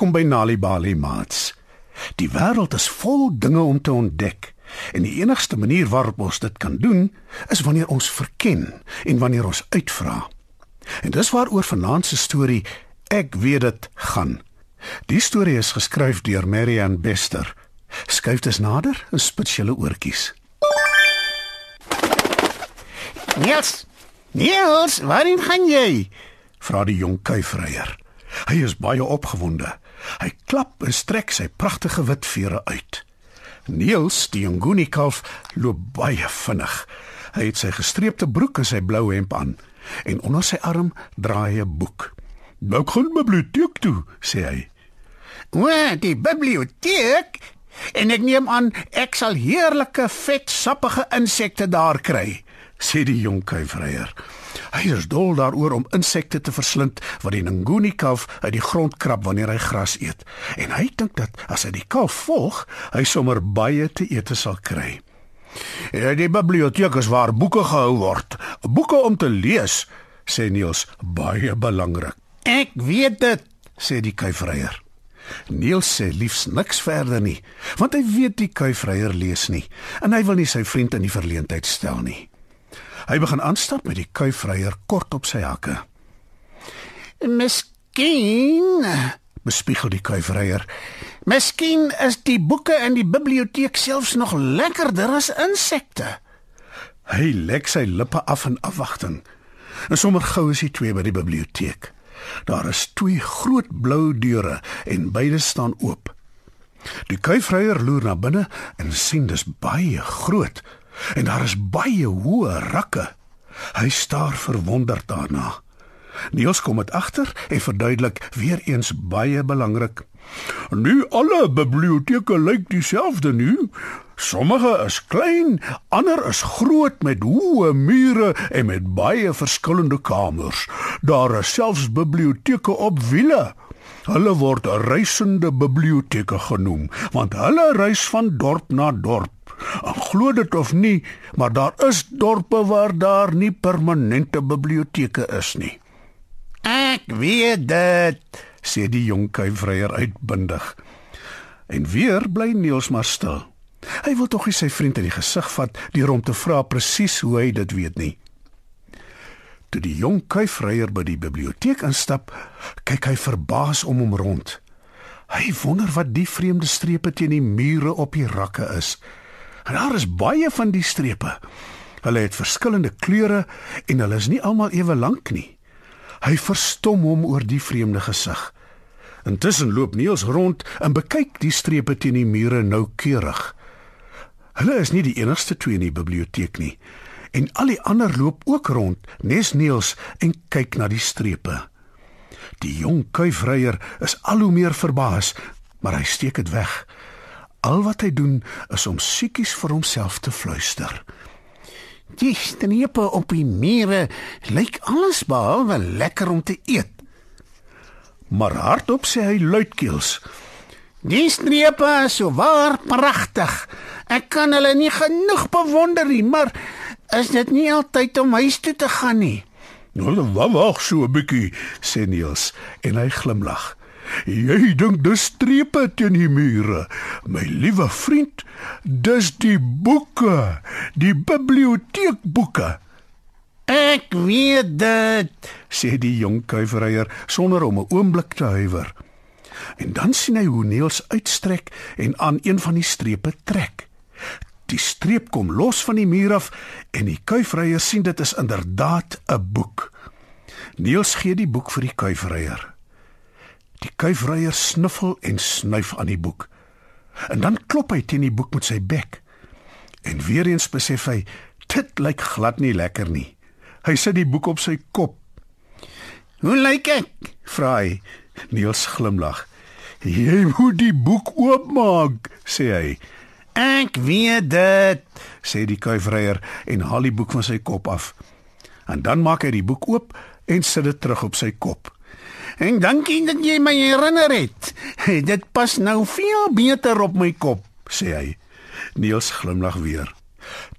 Welkom by Nali Bali Mats. Die wêreld is vol dinge om te ontdek en die enigste manier waarop ons dit kan doen is wanneer ons verken en wanneer ons uitvra. En dis waaroor vanaand se storie Ek weet dit gaan. Die storie is geskryf deur Marian Bester. Skuif dit nader en spit julle oortjies. Niels, Niels, waarheen gaan jy? Vra die jong kuifryer. Hy is baie opgewonde. Hy klap en strek sy pragtige wit vere uit. Niels, die Nguni kalf, loop baie vinnig. Hy het sy gestreepte broek en sy blou hemp aan en onder sy arm dra hy 'n boek. "Nou gaan biblioteek toe," sê hy. "O, die biblioteek? En ek neem aan ek sal heerlike vet sappige insekte daar kry," sê die jong kuifryer. Hy is dol daaroor om insekte te verslind wat die Nguni kalf uit die grond krap wanneer hy gras eet. En hy dink dat as hy die kalf volg, hy sommer baie te eet sal kry. Ja, die biblioteek is waar boeke gehou word. Boeke om te lees, sê Niels, baie belangrik. Ek weet dit, sê die kuifryer. Niels sê liefs niks verder nie, want hy weet die kuifryer lees nie en hy wil nie sy vriend in die verleentheid stel nie. Hy begin aanstap met die kuifryer kort op sy hakke. Miskien, bespiegel die kuifryer. Miskien is die boeke in die biblioteek selfs nog lekkerder as insekte. Hy lek sy lippe af in afwagting. En sommer gou is hy twee by die biblioteek. Daar is twee groot blou deure en beide staan oop. Die kuifryer loer na binne en sien dis baie groot en daar is baie hoë rakke. Hy staar verwonderd daarna. Niels kom dit agter en verduidelik weer eens baie belangrik. Nu alle biblioteke lyk dieselfde nie. Sommige is klein, ander is groot met hoë mure en met baie verskillende kamers. Daar is selfs biblioteke op wiele. Hulle word reisende biblioteke genoem, want hulle reis van dorp na dorp. En glo dit of nie, maar daar is dorpe waar daar nie permanente biblioteke is nie. Ek weet dit, sê die jong kuifryer uitbundig. En weer bly Niels maar stil. Hy wil tog nie sy vriend in die gesig vat deur hom te vra presies hoe hy dit weet nie. Toe die jong kuifryer by die biblioteek instap, kyk hy verbaas om hom rond. Hy wonder wat die vreemde strepe teen die mure op die rakke is. En daar is baie van die strepe. Hulle het verskillende kleure en hulle is nie almal ewe lank nie. Hy verstom hom oor die vreemde gesig. Intussen loop Niels rond en bekyk die strepe teen die mure noukeurig. Hulle is nie die enigste twee in die biblioteek nie. En al die ander loop ook rond, nes Niels en kyk na die strepe. Die jong kuifryer is al hoe meer verbaas, maar hy steek dit weg. Al wat hy doen is om siekies vir homself te fluister. Die strepe op die mure lyk alles behalwe lekker om te eet. Maar hardop sê hy luidkeels: Die strepe is so waar pragtig. Ek kan hulle nie genoeg bewonder nie, maar is dit nie altyd om huis toe te gaan nie? Nou, wag so 'n bietjie, sê Niels en hy glimlag. Jy dink dis strepe teen die mure. My liewe vriend, dis die boeke, die biblioteekboeke. Ek weet dit, sê die jong kuiverryer sonder om 'n oomblik te huiwer. En dan sien hy hoe Niels uitstrek en aan een van die strepe trek. Die streep kom los van die muur af en die kuifryer sien dit is inderdaad 'n boek. Niels gee die boek vir die kuifryer. Die kuifryer snuffel en snuif aan die boek. En dan klop hy teen die boek met sy bek. En weer eens besef hy dit lyk glad nie lekker nie. Hy sit die boek op sy kop. "Hoe lyk ek?" vra hy. Niels glimlag. "Jy moet die boek oopmaak," sê hy. Ek weet dit, sê die kuifryer en haal die boek van sy kop af. En dan maak hy die boek oop en sit dit terug op sy kop. En dankie dat jy my herinner het. Dit pas nou veel beter op my kop, sê hy. Niels glimlag weer.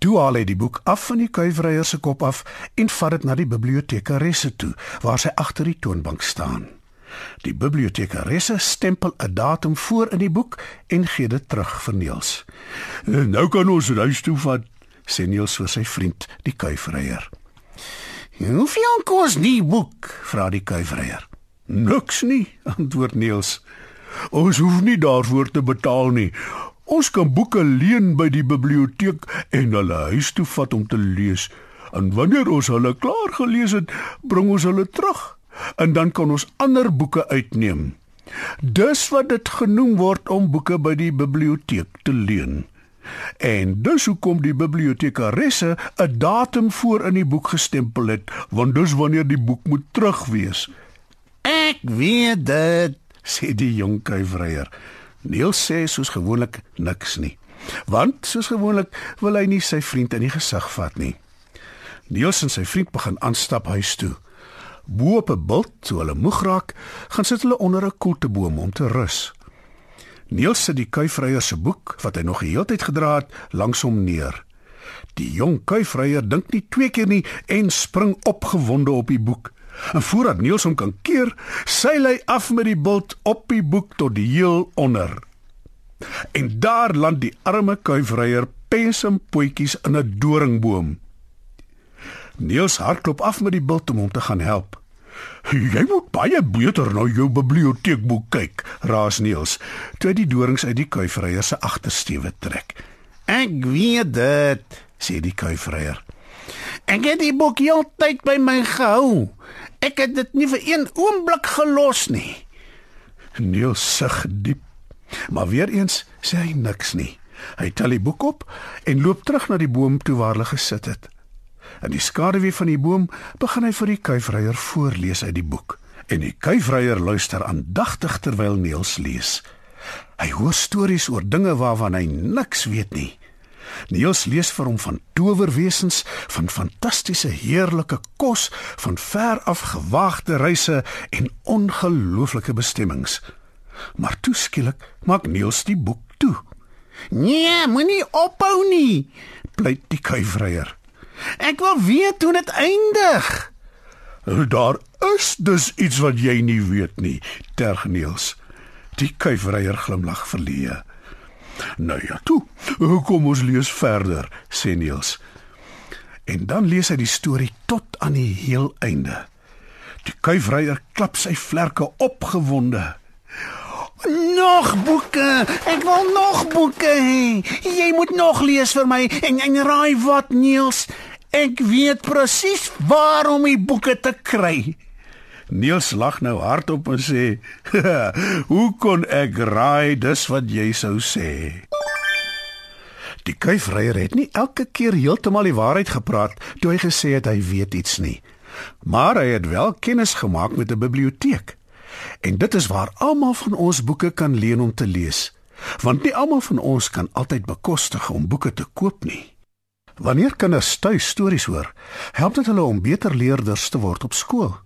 Toe haal hy die boek af van die kuifryer se kop af en vat dit na die bibliotekaresse toe, waar sy agter die toonbank staan. Die bibliotekaresse stempel 'n datum voor in die boek en gee dit terug vir Niels. "Nou kan ons huis toe vat," sê Niels vir sy vriend, die kuifryer. "Hoeveel kos die boek?" vra die kuifryer. "Niks nie," antwoord Niels. "Ons hoef nie daarvoor te betaal nie. Ons kan boeke leen by die biblioteek en hulle huis toe vat om te lees. En wanneer ons hulle klaar gelees het, bring ons hulle terug en dan kan ons ander boeke uitneem. Dis wat dit genoem word om boeke by die biblioteek te leen. En dis hoekom die bibliotekaresse 'n datum voor in die boek gestempel het, want dis wanneer die boek moet terug wees. Ek weet dit, sê die jong kuivryer. Niels sê soos gewoonlik niks nie. Want soos gewoonlik wil hy nie sy vriend in die gesig vat nie. Niels en sy vriend begin aanstap huis toe. Bo op 'n bult, toe hulle moeg raak, gaan sit hulle onder 'n koelteboom om te rus. Niels sit die kuifryer se boek wat hy nog die hele tyd gedra het, langs hom neer. Die jong kuifryer dink nie twee keer nie en spring opgewonde op die boek. En voordat Niels hom kan keer, seil hy af met die bult op die boek tot die heel onder. En daar land die arme kuifryer pensem potjies in 'n doringboom. Niels hardloop af met die bult om hom te gaan help. Jy moet baie beter na jou biblioteekboek kyk, raas Niels, toe hy die dorings uit die kuifryer se agtersteewe trek. Ek weet dit, sê die kuifryer. Ek het die boek heeltyd by my gehou. Ek het dit nie vir een oomblik gelos nie. Niels sug diep. Maar weer eens sê hy niks nie. Hy tel die boek op en loop terug na die boom toe waar hulle gesit het. In die skaduwee van die boom begin hy vir die kuifryer voorlees uit die boek. En die kuifryer luister aandagtig terwyl Niels lees. Hy hoor stories oor dinge waarvan hy niks weet nie. Niels lees vir hom van towerwesens, van fantastiese heerlike kos, van ver af gewaagde reise en ongelooflike bestemmings. Maar toe skielik maak Niels die boek toe. "Nee, moenie ophou nie," pleit die kuifryer. "Ek wil weet hoe dit eindig." "Daar is dus iets wat jy nie weet nie," terg Niels. Die kuifryer glimlag verleë. Nou ja, toe. Kom ons lees verder, sê Niels. En dan lees hy die storie tot aan die heel einde. Die kuifryer klap sy vlerke opgewonde. Nog boeke. Ek wil nog boeke hê. Jy moet nog lees vir my en en raai wat Niels? Ek weet presies waar om die boeke te kry. Niels lag nou hardop en sê: "Hoe kon ek raai dis wat jy sou sê?" Die kuifryer het nie elke keer heeltemal die waarheid gepraat toe hy gesê het hy weet iets nie. Maar hy het wel kennis gemaak met 'n biblioteek. En dit is waar almal van ons boeke kan leen om te lees. Want nie almal van ons kan altyd bekostig om boeke te koop nie. Wanneer kinders tuis stories hoor, help dit hulle om beter leerders te word op skool.